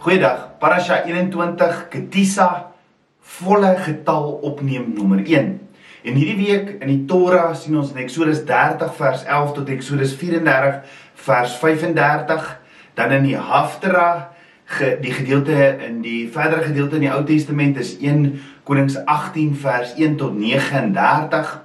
Goeiedag. Parasha 21 Ketisa volle getal opneem nommer 1. En hierdie week in die Torah sien ons in Eksodus 30 vers 11 tot Eksodus 34 vers 35, dan in die Haftara die gedeelte in die verdere gedeelte in die Ou Testament is 1 Konings 18 vers 1 tot 39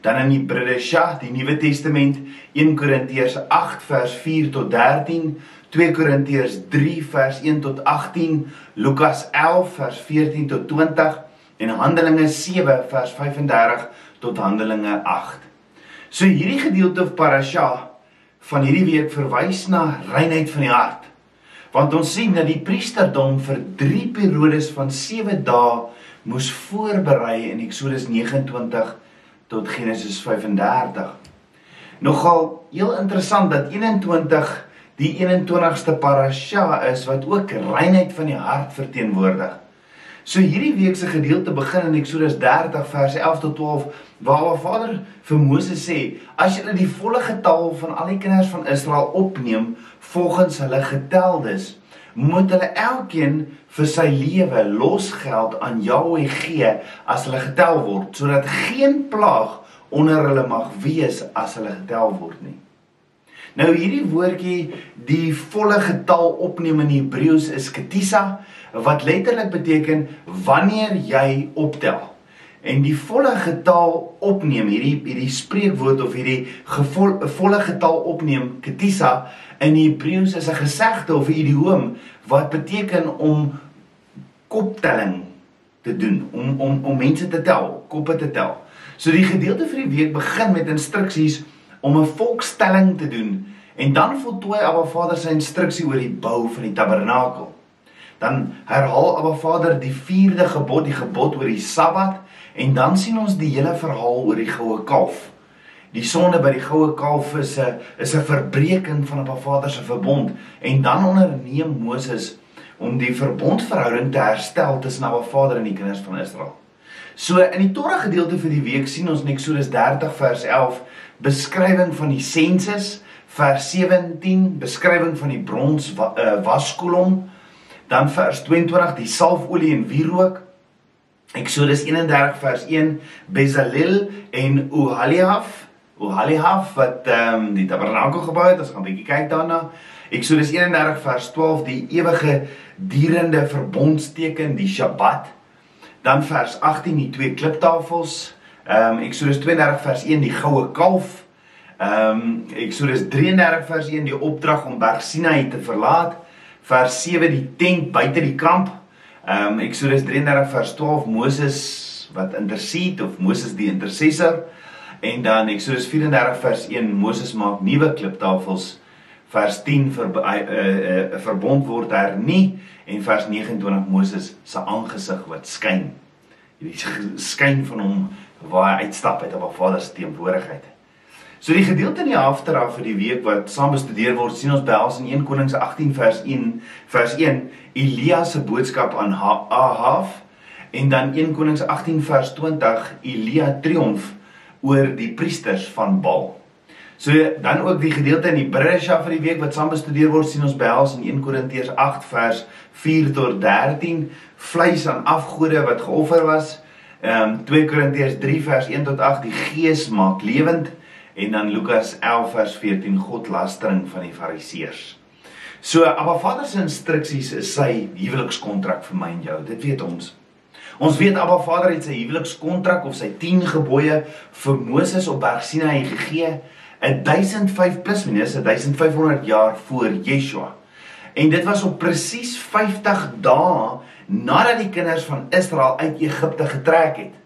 dan in die Bridesha die Nuwe Testament 1 Korintiërs 8 vers 4 tot 13 2 Korintiërs 3 vers 1 tot 18 Lukas 11 vers 14 tot 20 en Handelinge 7 vers 35 tot Handelinge 8 So hierdie gedeelte of parasha van hierdie week verwys na reinheid van die hart want ons sien dat die priesterdom vir 3 periodes van 7 dae moes voorberei in Eksodus 29 tot Genesis 35. Nogal heel interessant dat 21 die 21ste parasha is wat ook reinheid van die hart verteenwoordig. So hierdie week se gedeelte begin in Eksodus 30 vers 11 tot 12 waar waar Vader vir Moses sê as jy die volle getal van al die kinders van Israel opneem volgens hulle geteldes moet hulle elkeen vir sy lewe losgeld aan Jahwe gee as hulle getel word sodat geen plaag onder hulle mag wees as hulle getel word nie. Nou hierdie woordjie die volle getal opneem in Hebreëus is ketisa wat letterlik beteken wanneer jy optel. En die volle getal opneem hierdie hierdie spreekwoord of hierdie gevol, volle getal opneem ketisa in Hebreëus is 'n gesegde of 'n idioom wat beteken om koptelling te doen, om om om mense te tel, koppe te tel. So die gedeelte vir die week begin met instruksies om 'n volkstelling te doen en dan voltooi Abba Vader sy instruksie oor die bou van die tabernakel. Dan herhaal Abba Vader die 4de gebod, die gebod oor die Sabbat en dan sien ons die hele verhaal oor die goue kalf. Die sonde by die goue kalf is 'n is 'n verbreeking van Abba Vader se verbond en dan onderneem Moses om die verbondverhouding te herstel tussen Abba Vader en die kinders van Israel. So in die Torah gedeelte vir die week sien ons in Eksodus 30 vers 11 beskrywing van die sensus, vers 17 beskrywing van die brons wa, uh, waskolom, dan vers 22 die salfolie en wierook. Eksodus 31 vers 1 Bezalel en Oholiab, Oholiab wat ehm um, die tabernakel gebou het, ons gaan 'n bietjie kyk daarna. Eksodus 31 vers 12 die ewige dierende verbondsteken, die Shabbat. Dan vers 18 die twee kliptafels. Ehm um, Eksodus 32 vers 1 die goue kalf. Ehm um, Eksodus 33 vers 1 die opdrag om Berg Sinai te verlaat. Vers 7 die tent buite die kamp. Ehm um, Eksodus 33 vers 12 Moses wat intercede of Moses die intercessor. En dan Eksodus 34 vers 1 Moses maak nuwe kliptafels. Vers 10 vir 'n uh, uh, uh, verbond word hernie en vers 29 Moses se aangesig wat skyn. Hierdie skyn van hom waar hy uitstap uit op 'n Vader se teenwoordigheid. So die gedeelte in die Haftara vir die week wat saam bestudeer word, sien ons behels in 1 Konings 18 vers 1 vers 1 Elia se boodskap aan Ahab en dan 1 Konings 18 vers 20 Elia triomf oor die priesters van Baal. So dan ook die gedeelte in die Bresha vir die week wat saam bestudeer word, sien ons behels in 1 Korintiërs 8 vers 4 tot 13 vleis aan afgode wat geoffer was. Ehm um, 2 Korintiërs 3 vers 1 tot 8 die gees maak lewend en dan Lukas 11 vers 14 godlastering van die fariseërs. So Abba Vader se instruksies is sy huwelikskontrak vir my en jou. Dit weet ons. Ons weet Abba Vader het sy huwelikskontrak of sy 10 gebooie vir Moses op Berg Sinai gegee 1005 plus minus 1500 jaar voor Yeshua. En dit was op presies 50 dae nadat die kinders van Israel uit Egipte getrek het.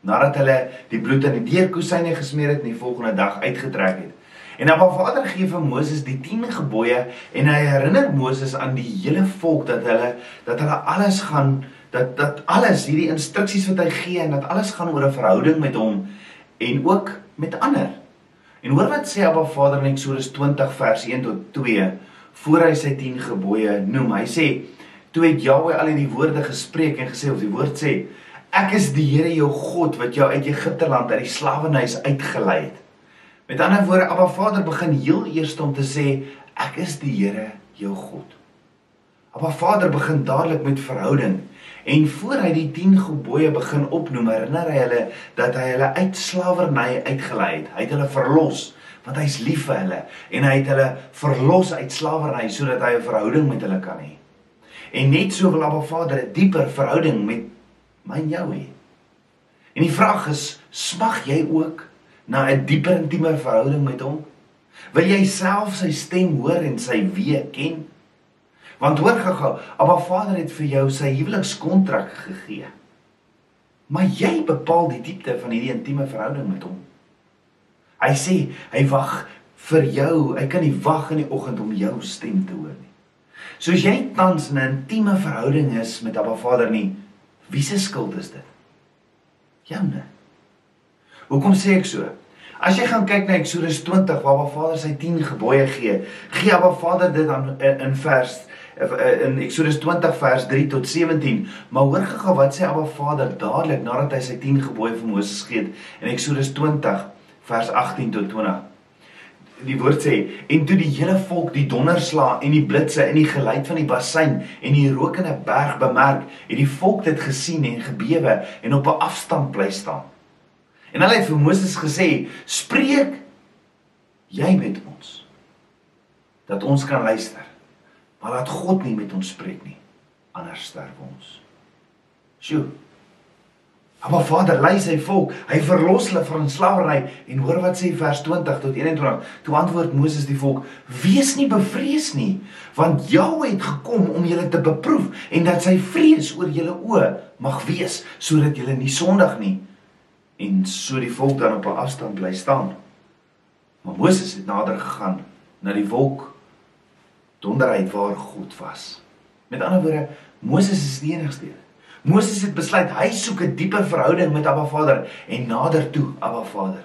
Nadat hulle die bloed aan die deurkusyne gesmeer het en die volgende dag uitgetrek het. En wat Vader gee vir Moses die 10 gebooie en hy herinner Moses aan die hele volk dat hulle dat hulle alles gaan dat dat alles hierdie instruksies wat hy gee en dat alles gaan oor 'n verhouding met hom en ook met ander. En hoor wat sê Abba Vader in Eksodus 20 vers 1 tot 2 voor hy sy 10 gebooie noem. Hy sê: "Toe het Jahwe al hierdie woorde gespreek en gesê of die woord sê: Ek is die Here jou God wat jou uit Egipte land uit die slawehuis uitgelei het." Met ander woorde, Abba Vader begin heel eers om te sê: "Ek is die Here jou God." Abba Vader begin dadelik met verhouding. En voor hy die 10 gebooie begin opnoem, herinner hy hulle dat hy hulle uit slawerny uitgelei het. Hy het hulle verlos want hy's lief vir hulle en hy het hulle verlos uit slawerny sodat hy 'n verhouding met hulle kan hê. En net so wil Abba Vader 'n dieper verhouding met my en jou hê. En die vraag is, smag jy ook na 'n dieper intieme verhouding met hom? Wil jy self sy stem hoor en sy weë ken? Want hoor gou-gou, Abba Vader het vir jou sy huwelikskontrak gegee. Maar jy bepaal die diepte van hierdie intieme verhouding met hom. Hy sê hy wag vir jou. Hy kan nie wag in die oggend om jou stem te hoor nie. Soos jy tans in 'n intieme verhouding is met Abba Vader nie, wie se skuld is dit? Joune. Hoekom sê ek so? As jy gaan kyk na Eksodus 20 waar Abba Vader sy 10 gebooie gee, gee Abba Vader dit aan in, in vers Eh, in Eksodus 20 vers 3 tot 17. Maar hoor gou wat sê Abba Vader dadelik nadat hy sy 10 gebooie vir Moses gegee het in Eksodus 20 vers 18 tot 20. Die woord sê en toe die hele volk die donderslae en die blitse en die geluid van die bassein en die rokende berg bemerk, het die volk dit gesien en gebewe en op 'n afstand bly staan. En hulle het vir Moses gesê: "Spreek jy met ons dat ons kan luister." Maar laat God nie met ons spreek nie. Anders sterf ons. Sjoe. Maar Vader lei sy volk, hy verlos hulle van slawerny en hoor wat sê vers 20 tot 21. Toe antwoord Moses die volk: "Wees nie bevrees nie, want Jahwe het gekom om julle te beproef en dat sy vrees oor julle oë mag wees sodat julle nie sondig nie." En so die volk dan op 'n afstand bly staan. Maar Moses het nader gegaan na die wolk donderheid waar God was. Met ander woorde, Moses is die enigste. Moses het besluit hy soek 'n dieper verhouding met Abba Vader en nader toe Abba Vader.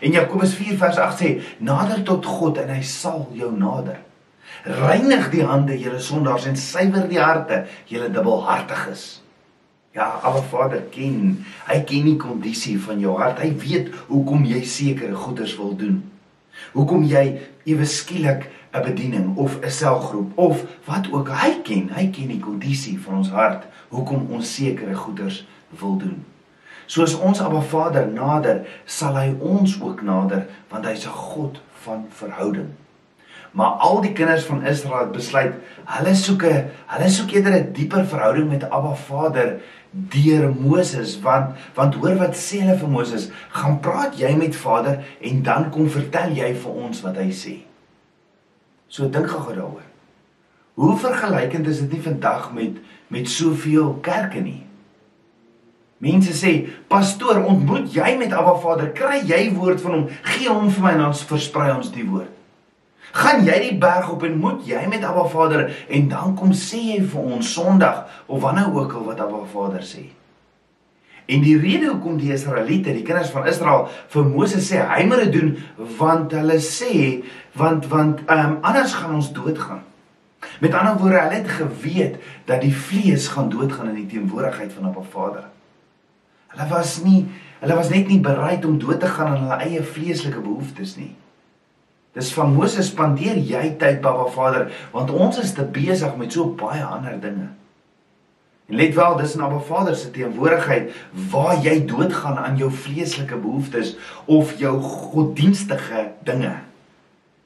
En Jakobus 4 vers 8 sê: "Nader tot God en hy sal jou nader. Reinig die hande, julle sondaars, en suiwer die harte, julle dubbelhartiges." Ja, Abba Vader ken. Hy ken die kondisie van jou hart. Hy weet hoekom jy sekere goeders wil doen. Hoekom jy ewe skielik 'n bediening of 'n selgroep of wat ook hy ken, hy ken die kondisie van ons hart hoekom ons sekere goeders wil doen. Soos ons Abba Vader nader, sal hy ons ook nader want hy's 'n God van verhouding. Maar al die kinders van Israel het besluit, hulle soek 'n hulle soek eerder 'n dieper verhouding met Abba Vader deur Moses want want hoor wat sê hulle vir Moses, gaan praat jy met Vader en dan kom vertel jy vir ons wat hy sê. So dink gou daaroor. Hoe vergelykend is dit nie vandag met met soveel kerke nie? Mense sê, "Pastoor, ontmoet jy met Abba Vader, kry jy woord van hom, gee hom vir my en dan versprei ons die woord." Gaan jy die berg op en moet jy met Abba Vader en dan kom sê jy vir ons Sondag of wanneer ook al wat Abba Vader sê. En die rede hoekom die Israeliete, die kinders van Israel vir Moses sê hy moet dit doen want hulle sê want want um, anders gaan ons doodgaan. Met ander woorde, hulle het geweet dat die vlees gaan doodgaan in die teenwoordigheid van 'n Vader. Hulle was nie hulle was net nie bereid om dood te gaan aan hulle eie vleeslike behoeftes nie. Dis van Moses spandeer jy tyd by 'n Vader want ons is te besig met so baie ander dinge. Let wel, dis in Abba Vader se teenwoordigheid waar jy doodgaan aan jou vleeslike behoeftes of jou goddienstige dinge.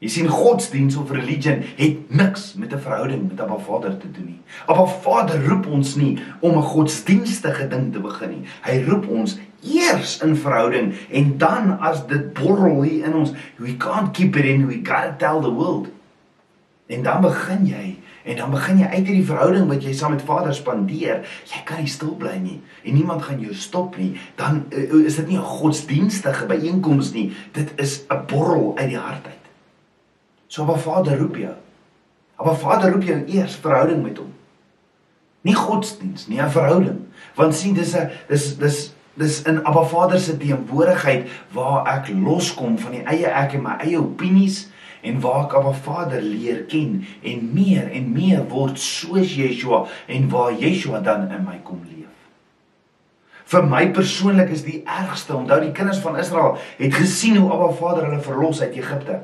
Jy sien godsdiens of religion het niks met 'n verhouding met Abba Vader te doen nie. Abba Vader roep ons nie om 'n godsdienstige ding te begin nie. Hy roep ons eers in verhouding en dan as dit borrel hier in ons, we can't keep it in, we got to tell the world. En dan begin jy En dan begin jy uit hierdie verhouding wat jy saam met Vader spandeer, jy kan nie stil bly nie en niemand gaan jou stop nie. Dan uh, is dit nie 'n godsdienstige byeenkoms nie. Dit is 'n borrel uit die hart uit. So Abba Vader roep jou. Abba Vader roep jou eers verhouding met hom. Nie godsdiens nie, 'n verhouding. Want sien dis 'n dis dis dis in Abba Vader se teenwoordigheid waar ek loskom van die eie ek en my eie opinies en waar ek Abba Vader leer ken en meer en meer word soos Yeshua en waar Yeshua dan in my kom leef. Vir my persoonlik is die ergste, onthou die kinders van Israel het gesien hoe Abba Vader hulle verlos uit Egipte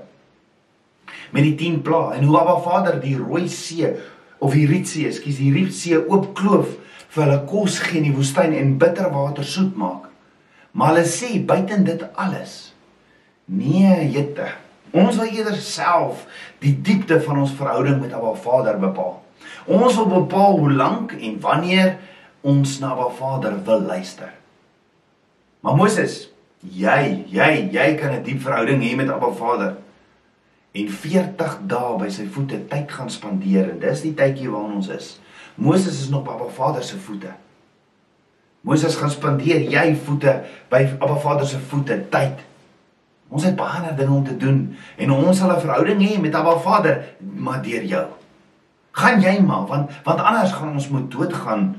met die 10 plaae en hoe Abba Vader die Rooi See of die Rietsee, ekskuus, die Rietsee oopkloof vir hulle kos gee in die woestyn en bitter water soet maak. Maar hulle sê buiten dit alles nee, jette. Ons wil eerder self die diepte van ons verhouding met Abba Vader bepaal. Ons wil bepaal hoe lank en wanneer ons na Abba Vader wil luister. Maar Moses, jy, jy, jy kan 'n diep verhouding hê met Abba Vader en 40 dae by sy voete tyd gaan spandeer en dis die tydjie waarin ons is. Moses is nog by Abba Vader se voete. Moses gaan spandeer jy voete by Abba Vader se voete tyd. Ons het baie dinge om te doen en ons sal 'n verhouding hê met Abba Vader, maar deur jou. Gaan jy maar want want anders gaan ons moet doodgaan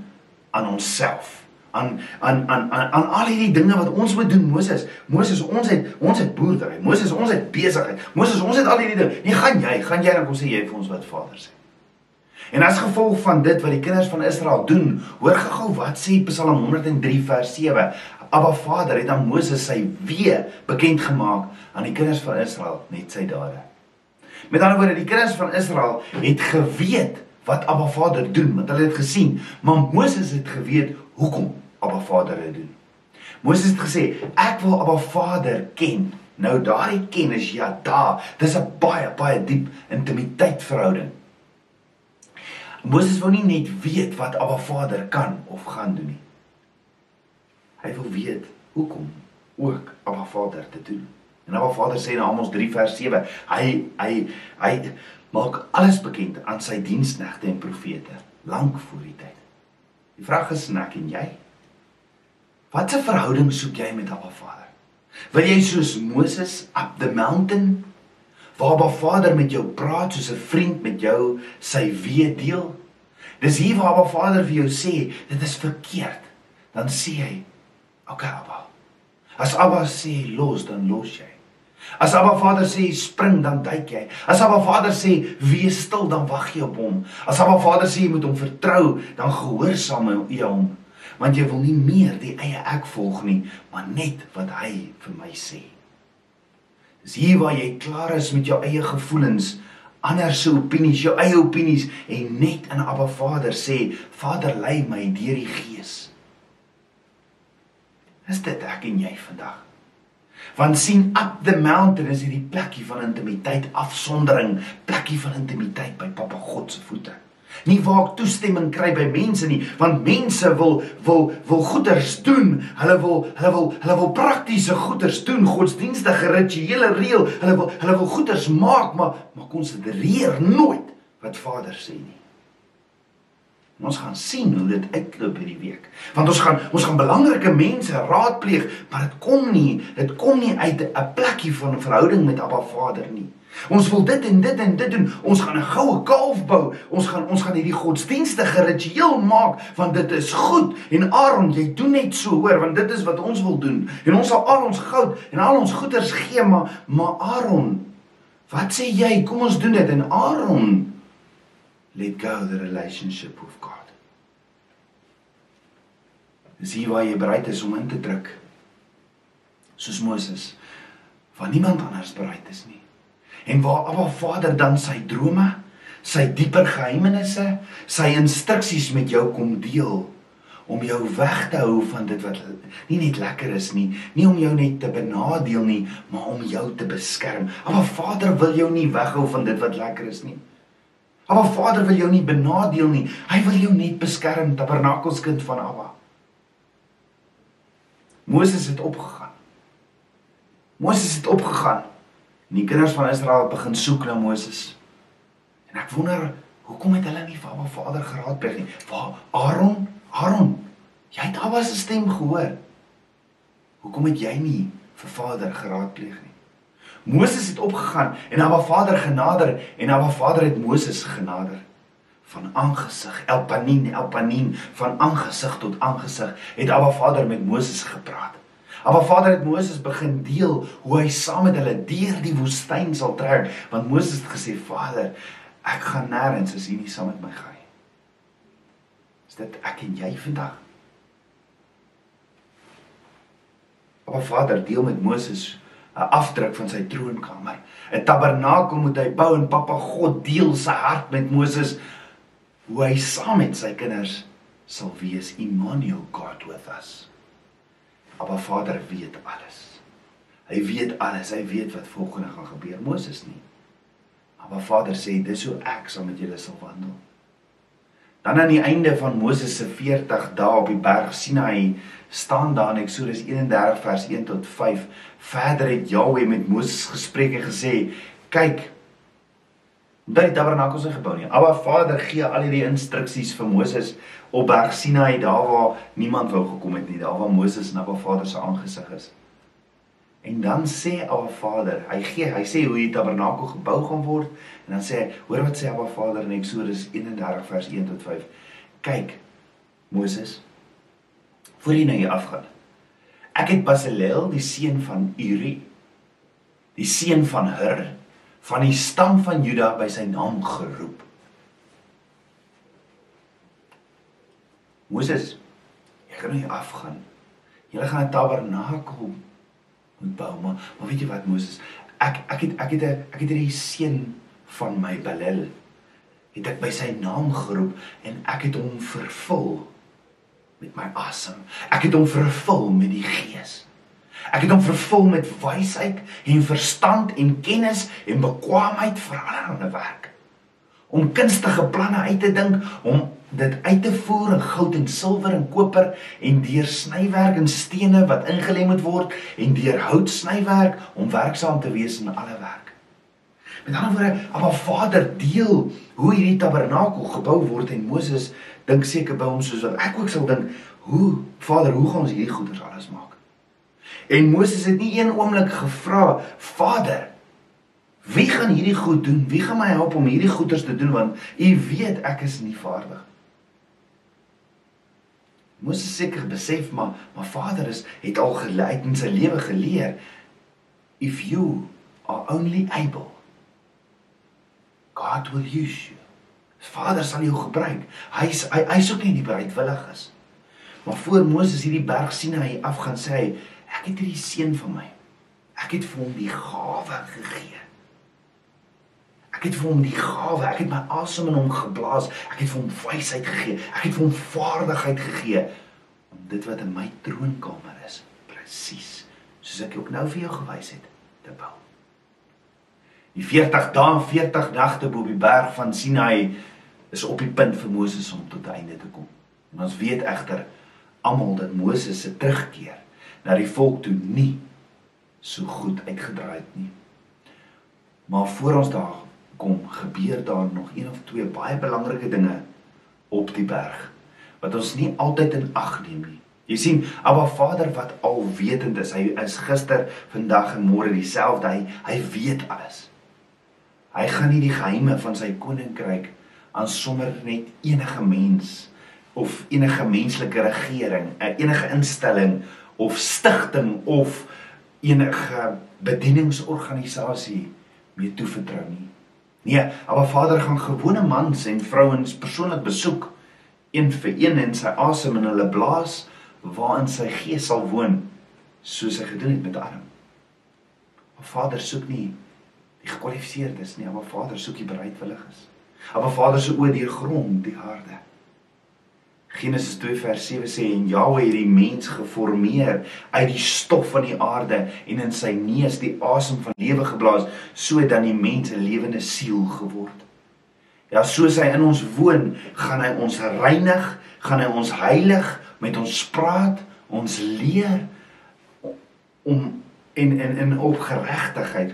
aan onsself. Aan aan aan aan aan al hierdie dinge wat ons moet doen Moses. Moses ons het ons het boerdery. Moses ons het besigheid. Moses ons het al hierdie dinge. Nie gaan jy, gaan jy dan kom sê jy vir ons wat Vader sê. En as gevolg van dit wat die kinders van Israel doen, hoor gou wat sê Psalm 103 vers 7. Abba Vader het aan Moses sy wee bekend gemaak aan die kinders van Israel met sy dade. Met ander woorde, die kinders van Israel het geweet wat Abba Vader doen, want hulle het gesien, maar Moses het geweet hoekom Abba Vader dit doen. Moses het gesê, ek wil Abba Vader ken. Nou daai kennis ja, daar, dis 'n baie baie diep intimiteit verhouding. Moses wou nie net weet wat Abba Vader kan of gaan doen nie. Hy wil weet hoekom ook Abba Vader te doen. En Abba Vader sê in Amos 3 vers 7, hy hy hy maak alles bekend aan sy diensknegte en profete lank voor die tyd. Die vraag is nak en jy? Watse verhouding soek jy met Abba Vader? Wil jy soos Moses up the mountain waar Abba Vader met jou praat soos 'n vriend met jou sy wee deel. Dis hier waar Abba Vader vir jou sê dit is verkeerd. Dan sê hy, "Oké okay, Abba." As Abba sê los, dan los jy. As Abba Vader sê spring, dan duik jy. As Abba Vader sê wees stil, dan wag jy op hom. As Abba Vader sê jy moet hom vertrou, dan gehoorsaam jy hom. Want jy wil nie meer die eie ek volg nie, maar net wat hy vir my sê. Dis hier waar jy klaar is met jou eie gevoelens, ander se opinies, jou eie opinies en net in Abba Vader sê, Vader lei my deur die Gees. Is dit ek en jy vandag? Want sien up the mountain is hierdie plekkie van intimiteit, afsondering, plekkie van intimiteit by Papa God se voete. Nie waar ek toestemming kry by mense nie, want mense wil wil wil goeders doen. Hulle wil hulle wil hulle wil praktiese goeders doen, godsdienstige rituele reël. Hulle wil hulle wil goeders maak, maar maar konsidereer nooit wat Vader sê nie. En ons gaan sien hoe dit uitloop hierdie week. Want ons gaan ons gaan belangrike mense raadpleeg, maar dit kom nie, dit kom nie uit 'n plekkie van verhouding met Abba Vader nie. Ons wil dit en dit en dit doen. Ons gaan 'n goue kalf bou. Ons gaan ons gaan hierdie godsdienstige ritueel maak want dit is goed. En Aaron, jy doen net so, hoor, want dit is wat ons wil doen. En ons sal al ons goud en al ons goederes gee, maar maar Aaron, wat sê jy? Kom ons doen dit en Aaron let go the relationship with God. Dis hier waar jy bereid is om in te druk. Soos Moses. Want niemand anders bereid is nie en waar Abba Vader dan sy drome, sy dieper geheimenisse, sy instruksies met jou kom deel om jou weg te hou van dit wat nie net lekker is nie, nie om jou net te benadeel nie, maar om jou te beskerm. Abba Vader wil jou nie weghou van dit wat lekker is nie. Abba Vader wil jou nie benadeel nie. Hy wil jou net beskerm, tabernakelskind van Abba. Moses het opgegaan. Moses het opgegaan. En die kinders van Israel begin soek na Moses. En ek wonder, hoekom het hulle nie vir Abba Vader geraadpleeg nie? Waar Aaron, Aaron, jy het Abba se stem gehoor. Hoekom het jy nie vir Vader geraadpleeg nie? Moses het opgegaan en Abba Vader genader en Abba Vader het Moses genader van aangesig Elpanin Elpanin van aangesig tot aangesig het Abba Vader met Moses gepraat. Maar Vader het Moses begin deel hoe hy saam met hulle deur die woestyn sal trek, want Moses het gesê, "Vader, ek gaan nêrens as U nie saam met my gaan nie." Is dit ek en jy vandag? Maar Vader deel met Moses 'n afdruk van sy troonkamer. 'n Tabernakel moet hy bou en Papa God deel sy hart met Moses hoe hy saam met sy kinders sal wees Immanuel God with us. Maar Vader weet alles. Hy weet alles. Hy weet wat volgende gaan gebeur. Moses nie. Maar Vader sê dis hoe ek saam met julle sal wandel. Dan aan die einde van Moses se 40 dae op die berg Sinai staan daar in Eksodus 31 vers 1 tot 5. Verder het Jahweh met Moses gespreek en gesê: "Kyk, dat die tabernakel se gebou nie. Maar Vader gee al hierdie instruksies vir Moses op Berg Sinai daar waar niemand wou gekom het nie, daar waar Moses en Abba Vader se aangesig is. En dan sê Abba Vader, hy gee, hy sê hoe die tabernakel gebou gaan word en dan sê hy, hoor wat sê Abba Vader in Eksodus 31 vers 1 tot 5. Kyk Moses, voor jy nou hier afgaan. Ek het Basileel, die seun van Uri, die seun van Hur, van die stam van Juda by sy naam geroep. Moses, jy gaan nie afgaan. Jy gaan 'n tabernakel moet bou, maar, maar weet jy wat Moses, ek ek het ek het 'n ek het hierdie seun van my Balel het ek by sy naam geroep en ek het hom vervul met my asem. Ek het hom vervul met die Gees. Ek het hom vervul met wysheid en verstand en kennis en bekwaamheid vir allerlei werk. Om kunstige planne uit te dink, om dit uit te voer in goud en silwer en koper en deur snywerk en stene wat ingelê moet word en deur hout snywerk om werksaam te wees in alle werk. Met ander woorde, Abba Vader deel hoe hierdie tabernakel gebou word en Moses dink seker by hom soos wat ek ook sal dink, hoe Vader, hoe gaan ons hierdie goeders alles maak? En Moses het nie een oomblik gevra, Vader, wie gaan hierdie goed doen? Wie gaan my help om hierdie goeders te doen want U weet ek is nie vaardig. Moses seker besef maar maar Vader is het al geleid in sy lewe geleer if you are only able God will use you. Vader sal jou gebruik. Hy hy hy soek nie die bereidwilliges. Maar voor Moses hierdie berg sien hy af gaan sê hy Ek het hierdie seun van my. Ek het vir hom die gawe gegee. Ek het vir hom die gawe, ek het my asem in hom geblaas. Ek het vir hom wysheid gegee. Ek het vir hom vaardigheid gegee om dit wat in my troonkamer is, presies soos ek ook nou vir jou gewys het, te bou. Die 40 dae en 40 nagte bo die berg van Sinai is op die punt vir Moses om tot einde te kom. En ons weet egter almal dat Moses se terugkeer na die volk toe nie so goed uitgedraai het nie. Maar voor ons daar kom, gebeur daar nog een of twee baie belangrike dinge op die berg wat ons nie altyd in ag neem nie. Jy sien, Abba Vader wat alwetend is, hy is gister, vandag en môre dieselfde. Hy hy weet alles. Hy gaan nie die geheime van sy koninkryk aan sommer net enige mens of enige menslike regering, enige instelling of stigting of enige bedieningsorganisasie mee toevertrou nie. Nee, maar Vader gaan gewone mans en vrouens persoonlik besoek een vir een en sy asem in hulle blaas waarin sy gees sal woon soos hy gedoen het met Adam. Maar Vader soek nie die gekwalifiseerdes nie, maar Vader soek die bereidwilliges. Maar Vader se oë deur grond die harde. Genesis 2 vers 7 sê en Jahwe het die mens geformeer uit die stof van die aarde en in sy neus die asem van lewe geblaas sodat die mens 'n lewende siel geword. Ja, soos hy in ons woon, gaan hy ons reinig, gaan hy ons heilig, met ons praat, ons leer om en en in op geregtigheid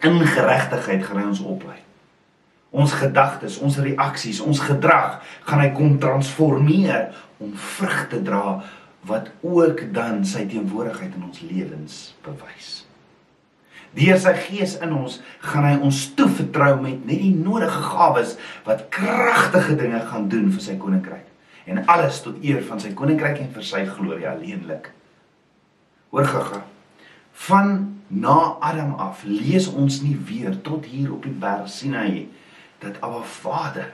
in geregtigheid gaan hy ons oplei ons gedagtes, ons reaksies, ons gedrag gaan hy kom transformeer om vrug te dra wat ook dan sy teenwoordigheid in ons lewens bewys. Deur sy gees in ons gaan hy ons toevertrou met net die nodige gawes wat kragtige dinge gaan doen vir sy koninkryk en alles tot eer van sy koninkryk en vir sy glorie alleenlik. Hoor gaga. Van na Adam af lees ons nie weer tot hier op die berg Sinai nie dat Abba Vader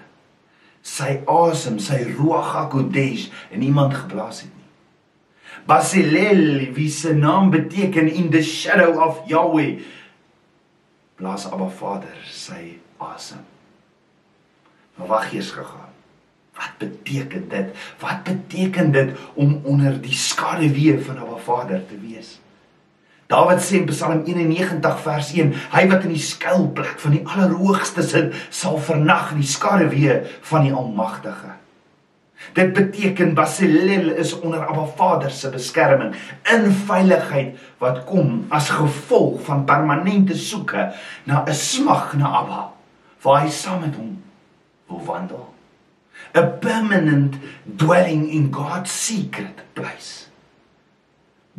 sy asem, sy ruach hakodesh in iemand geblaas het nie. Basilel, wie se naam beteken in the shadow of Yahweh, blaas Abba Vader sy asem. Maar wag eers gegaan. Wat beteken dit? Wat beteken dit om onder die skaduwee van 'n Vader te wees? Dawid sê in Psalm 91 vers 1, hy wat in die skuilplek van die Allerhoogste sit, sal vernag in die skaduwee van die Almagtige. Dit beteken Basilel is onder Abba Vader se beskerming in veiligheid wat kom as gevolg van permanente soeke na 'n smag na Abba waar hy saam met hom wil wandel. A permanent dwelling in God's secret place.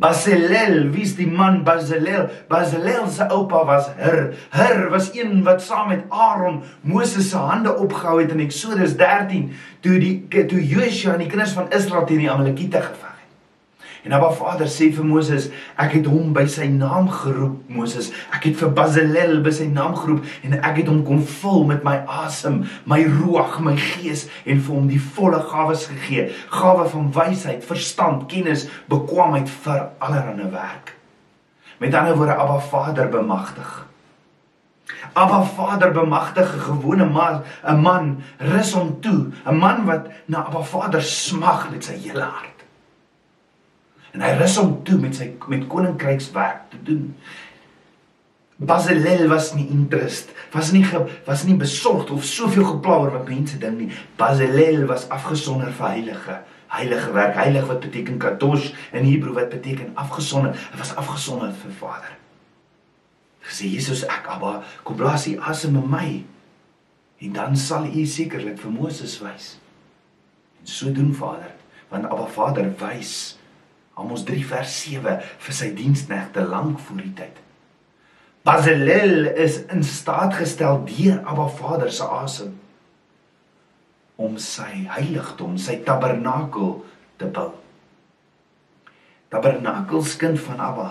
Basilel, wie's die man Basilel? Basilel se oupa was Hur. Hur was een wat saam met Aaron Moses se hande opgehou het in Eksodus 13 toe die toe Joshua en die kinders van Israel teen die Amalekiete geveg het. En Abba Vader sê vir Moses, ek het hom by sy naam geroep, Moses. Ek het vir Basilel by sy naam geroep en ek het hom kom vul met my asem, my ruach, my gees en vir hom die volle gawes gegee. Gawe van wysheid, verstand, kennis, bekwaamheid vir allerlei werk. Met ander woorde, Abba Vader bemagtig. Abba Vader bemagtig 'n gewone man, 'n man rus hom toe, 'n man wat na Abba Vader smag met sy hele hart en hy rus hom toe met sy met koninkrykswerk te doen. Basilel was nie interest, was nie ge, was nie besorgd of soveel gepla oor wat mense dink nie. Basilel was afgesonder vir heilige, heilige werk. Heilig wat beteken kadosh in Hebreë wat beteken afgesonder. Hy was afgesonder vir Vader. Gesê Jesus ek Abba, kom blaas U asem in my. En dan sal U sekerlik vir Moses wys. En so doen Vader, want Abba Vader wys Amos 3 vers 7 vir sy diensknegte lank voor die tyd. Basilel is in staat gestel deur Abba Vader se asem om sy heiligdom, sy tabernakel te bou. Tabernakelskind van Abba.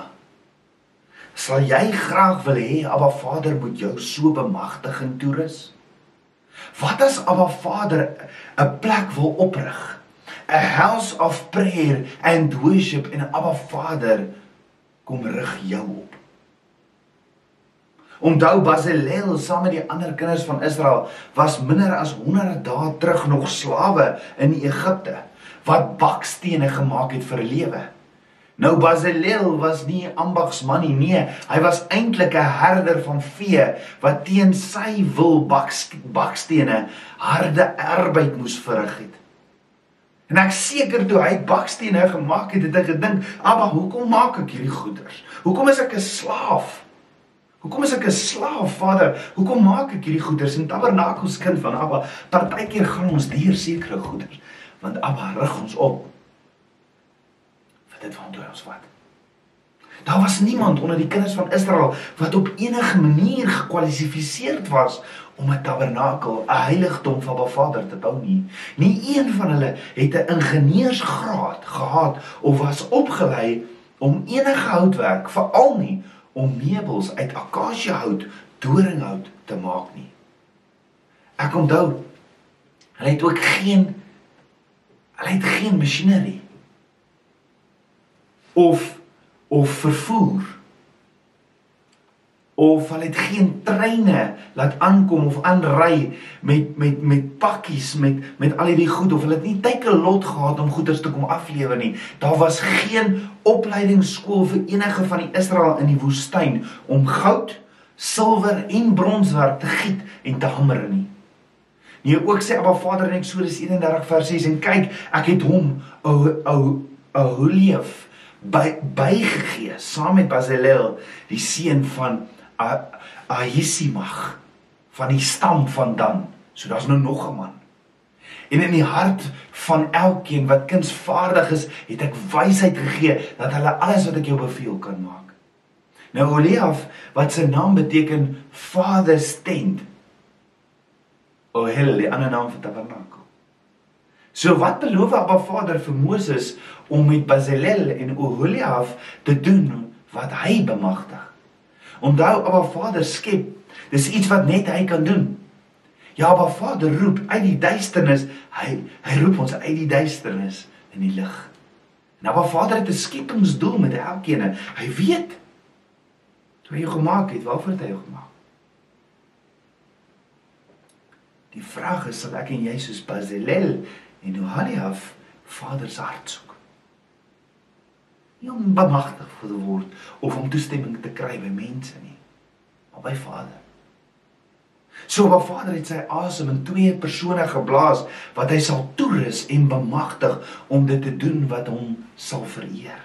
Sal jy graag wil hê Abba Vader moet jou so bemagtig en toerus? Wat as Abba Vader 'n plek wil oprig? A house of prayer and worship en Abba Vader kom rig jou op. Onthou Basileel saam met die ander kinders van Israel was minder as 100 dae terug nog slawe in Egipte wat bakstene gemaak het vir lewe. Nou Basileel was nie 'n ambagsman nie, nee, hy was eintlik 'n herder van vee wat teen sy wil bakstene harde arbeid moes verrig het. En ek seker toe hy bakstene gemaak het, het ek gedink, "Aba, hoekom maak ek hierdie goeders? Hoekom is ek 'n slaaf? Hoekom is ek 'n slaaf, Vader? Hoekom maak ek hierdie goeders?" En Tabernakels kind van Aba, partykeer gaan ons deur sekere goeders, want Aba rig ons op. Wat dit van toe ons wat? Daar was niemand onder die kinders van Israel wat op enige manier gekwalifiseerd was om 'n tabernakel, 'n heiligdom van 'n Vader te bou nie. Nie een van hulle het 'n ingenieursgraad gehad of was opgelei om enige houtwerk, veral nie om meubels uit akasiëhout, doringhout te maak nie. Ek onthou hulle het ook geen hulle het geen masjinerie of of vervoer of hulle het geen treine laat aankom of aanry met met met pakkies met met al hierdie goed of hulle het nie tyd lot gehad om goederes te kom aflewer nie. Daar was geen opleidingsskool vir enige van die Israel in die woestyn om goud, silwer en bronswerk te giet en te hamer nie. Nee, ook sê Abba Vader in Eksodus 31 vers 6 en kyk, ek het hom ou ou Aholief by bygegee saam met Basilel die seun van Ahisimach van die stam van Dan. So daar's nou nog 'n man. En in die hart van elkeen wat kunsvaardig is, het ek wysheid gegee dat hulle alles wat ek jou beveel kan maak. Nou Oliaf wat sy naam beteken Father's tent. Ohel, die ander naam vir tabernakel. So wat beloof Abba Vader vir Moses om met Bezalel en Oholiab te doen wat hy bemagtig? Onthou Abba Vader skep. Dis iets wat net hy kan doen. Ja, Abba Vader roep uit die duisternis. Hy hy roep ons uit die duisternis in die lig. En Abba Vader het 'n skepingsdoel met elkeen. Hy weet toe hy jou gemaak het, waarvoor het hy jou gemaak? Die vraag is sal ek en jy soos Bazalel en Oholiab Vader se hart soek. Nie om bemagtig te word of om toestemming te kry by mense nie, maar by Vader. So wat Vader het sy asem in twee persone geblaas wat hy sal toerus en bemagtig om dit te doen wat hom sal vereer.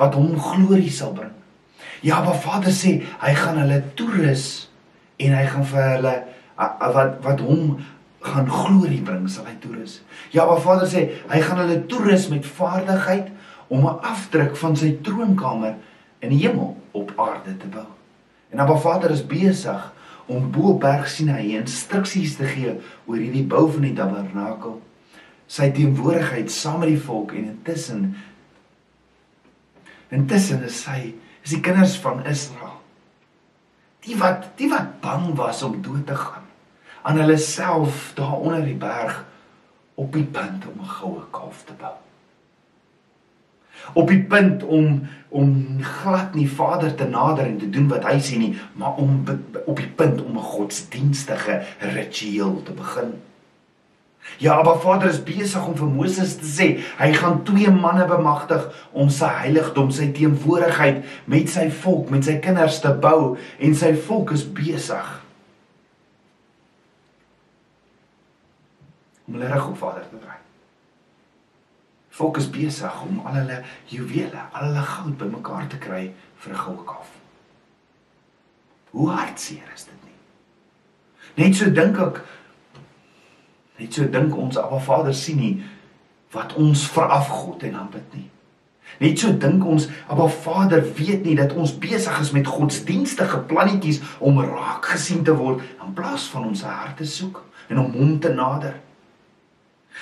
Wat hom glorie sal bring. Ja, maar Vader sê hy gaan hulle toerus en hy gaan vir hulle wat wat hom gaan glorie bring sal hy toerus. Ja, maar Vader sê hy gaan hulle toerus met vaardigheid om 'n afdruk van sy troonkamer in die hemel op aarde te bou. En Abba Vader is besig om bo berg Sinai instruksies te gee oor hierdie bou van die tabernakel. Sy teenwoordigheid saam met die volk en intussen intussen is sy is die kinders van Israel. Die wat die wat bang was om dood te gaan aan hulle self daar onder die berg op die punt om 'n goue kalf te bou op die punt om om glad nie Vader te nader en te doen wat hy sê nie, maar om op die punt om 'n godsdienstige ritueel te begin. Ja, maar Vader is besig om vir Moses te sê, hy gaan twee manne bemagtig om sy heiligdom, sy teenwoordigheid met sy volk, met sy kinders te bou en sy volk is besig om hulle reg op Vader te draai. Volk is besig om al hulle juwele, al hulle goud bymekaar te kry vir 'n goue kalf. Hoe hartseer is dit nie? Net so dink ek net so dink ons Abba Vader sien nie wat ons verafgod en aanbid nie. Net so dink ons Abba Vader weet nie dat ons besig is met godsdienstige plannetjies om raak gesien te word in plaas van ons harte soek en om hom te nader.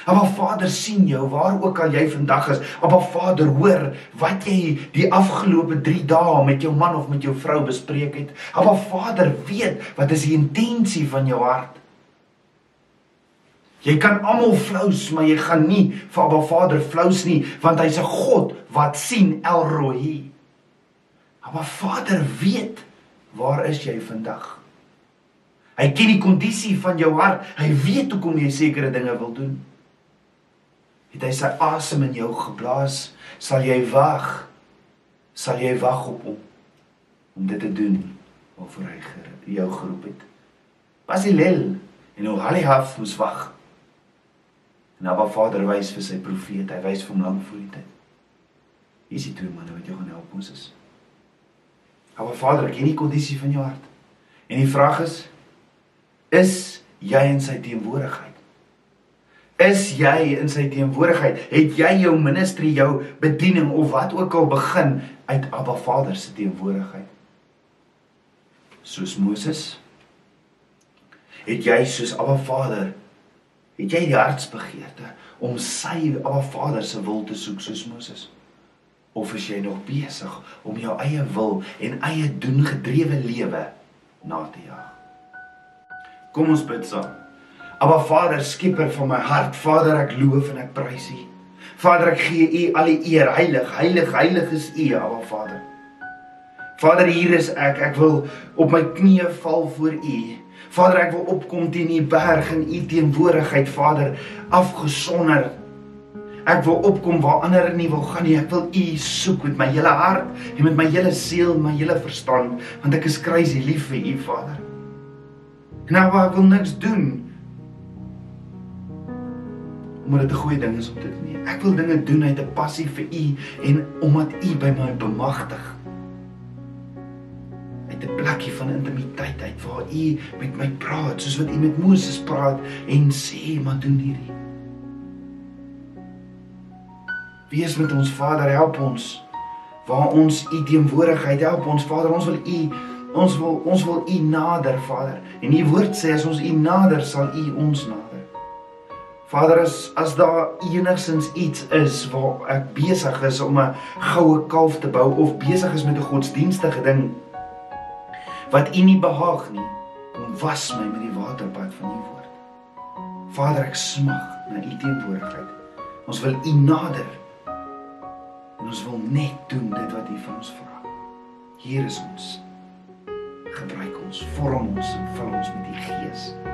Aba Vader sien jou waar ook al jy vandag is. Aba Vader hoor wat jy die afgelope 3 dae met jou man of met jou vrou bespreek het. Aba Vader weet wat is die intensie van jou hart. Jy kan almal flous, maar jy gaan nie vir Aba Vader flous nie, want hy's 'n God wat sien Elrohi. Aba Vader weet waar is jy vandag? Hy ken die kondisie van jou hart. Hy weet hoekom jy sekere dinge wil doen het hy sy asem in jou geblaas, sal jy wag. Sal jy wag op hom om dit te doen waarvoor hy jou geroep het. Basilel en Oholiab moes wag. En Abba Vader wys vir sy profeet, hy wys vir hom lank voor die tyd. Hier is die twee manne wat jou gaan help Moses. Abba Vader, ken die kondisie van jou hart. En die vraag is is jy in sy teenwoordigheid? Is jy in sy teenwoordigheid? Het jy jou ministry, jou bediening of wat ook al begin uit Abba Vader se teenwoordigheid? Soos Moses het jy soos Abba Vader het jy die hartsbegeerte om sy Abba Vader se wil te soek soos Moses? Of is jy nog besig om jou eie wil en eie doen gedrewe lewe na te jaag? Kom ons bid saam. Aba Vader, skieper van my hart, Vader, ek loof en ek prys U. Vader, ek gee U al die eer. Heilig, heilig, heilig is U, Aba Vader. Vader, hier is ek. Ek wil op my knieë val voor U. Vader, ek wil opkom teen U berg in U teenwoordigheid, Vader, afgesonder. Ek wil opkom waar ander nie wil gaan nie. Ek wil U soek met my hele hart en met my hele siel, my hele verstand, want ek is crazy lief vir U, Vader. Nou, ek wil niks doen omdat dit 'n goeie ding is om te doen. Ek wil dinge doen uit 'n passie vir U en omdat U by my bemagtig. Uit 'n plekkie van intimiteit uit waar U met my praat, soos wat U met Moses praat en sê, "Maar doen hierdie." Wees met ons Vader, help ons waar ons U teenwoordigheid help ons Vader, ons wil U ons wil ons wil U nader, Vader. En U woord sê as ons U nader, sal U ons nader. Vader as as daar enigsins iets is waar ek besig is om 'n goue kalf te bou of besig is met 'n godsdienstige ding wat U nie behaag nie, kom was my met die waterbad van U woord. Vader, ek smag na U teenwoordigheid. Ons wil U nader. En ons wil net doen dit wat U van ons vra. Hier is ons. Gebruik ons, vorm ons en vul ons met U Gees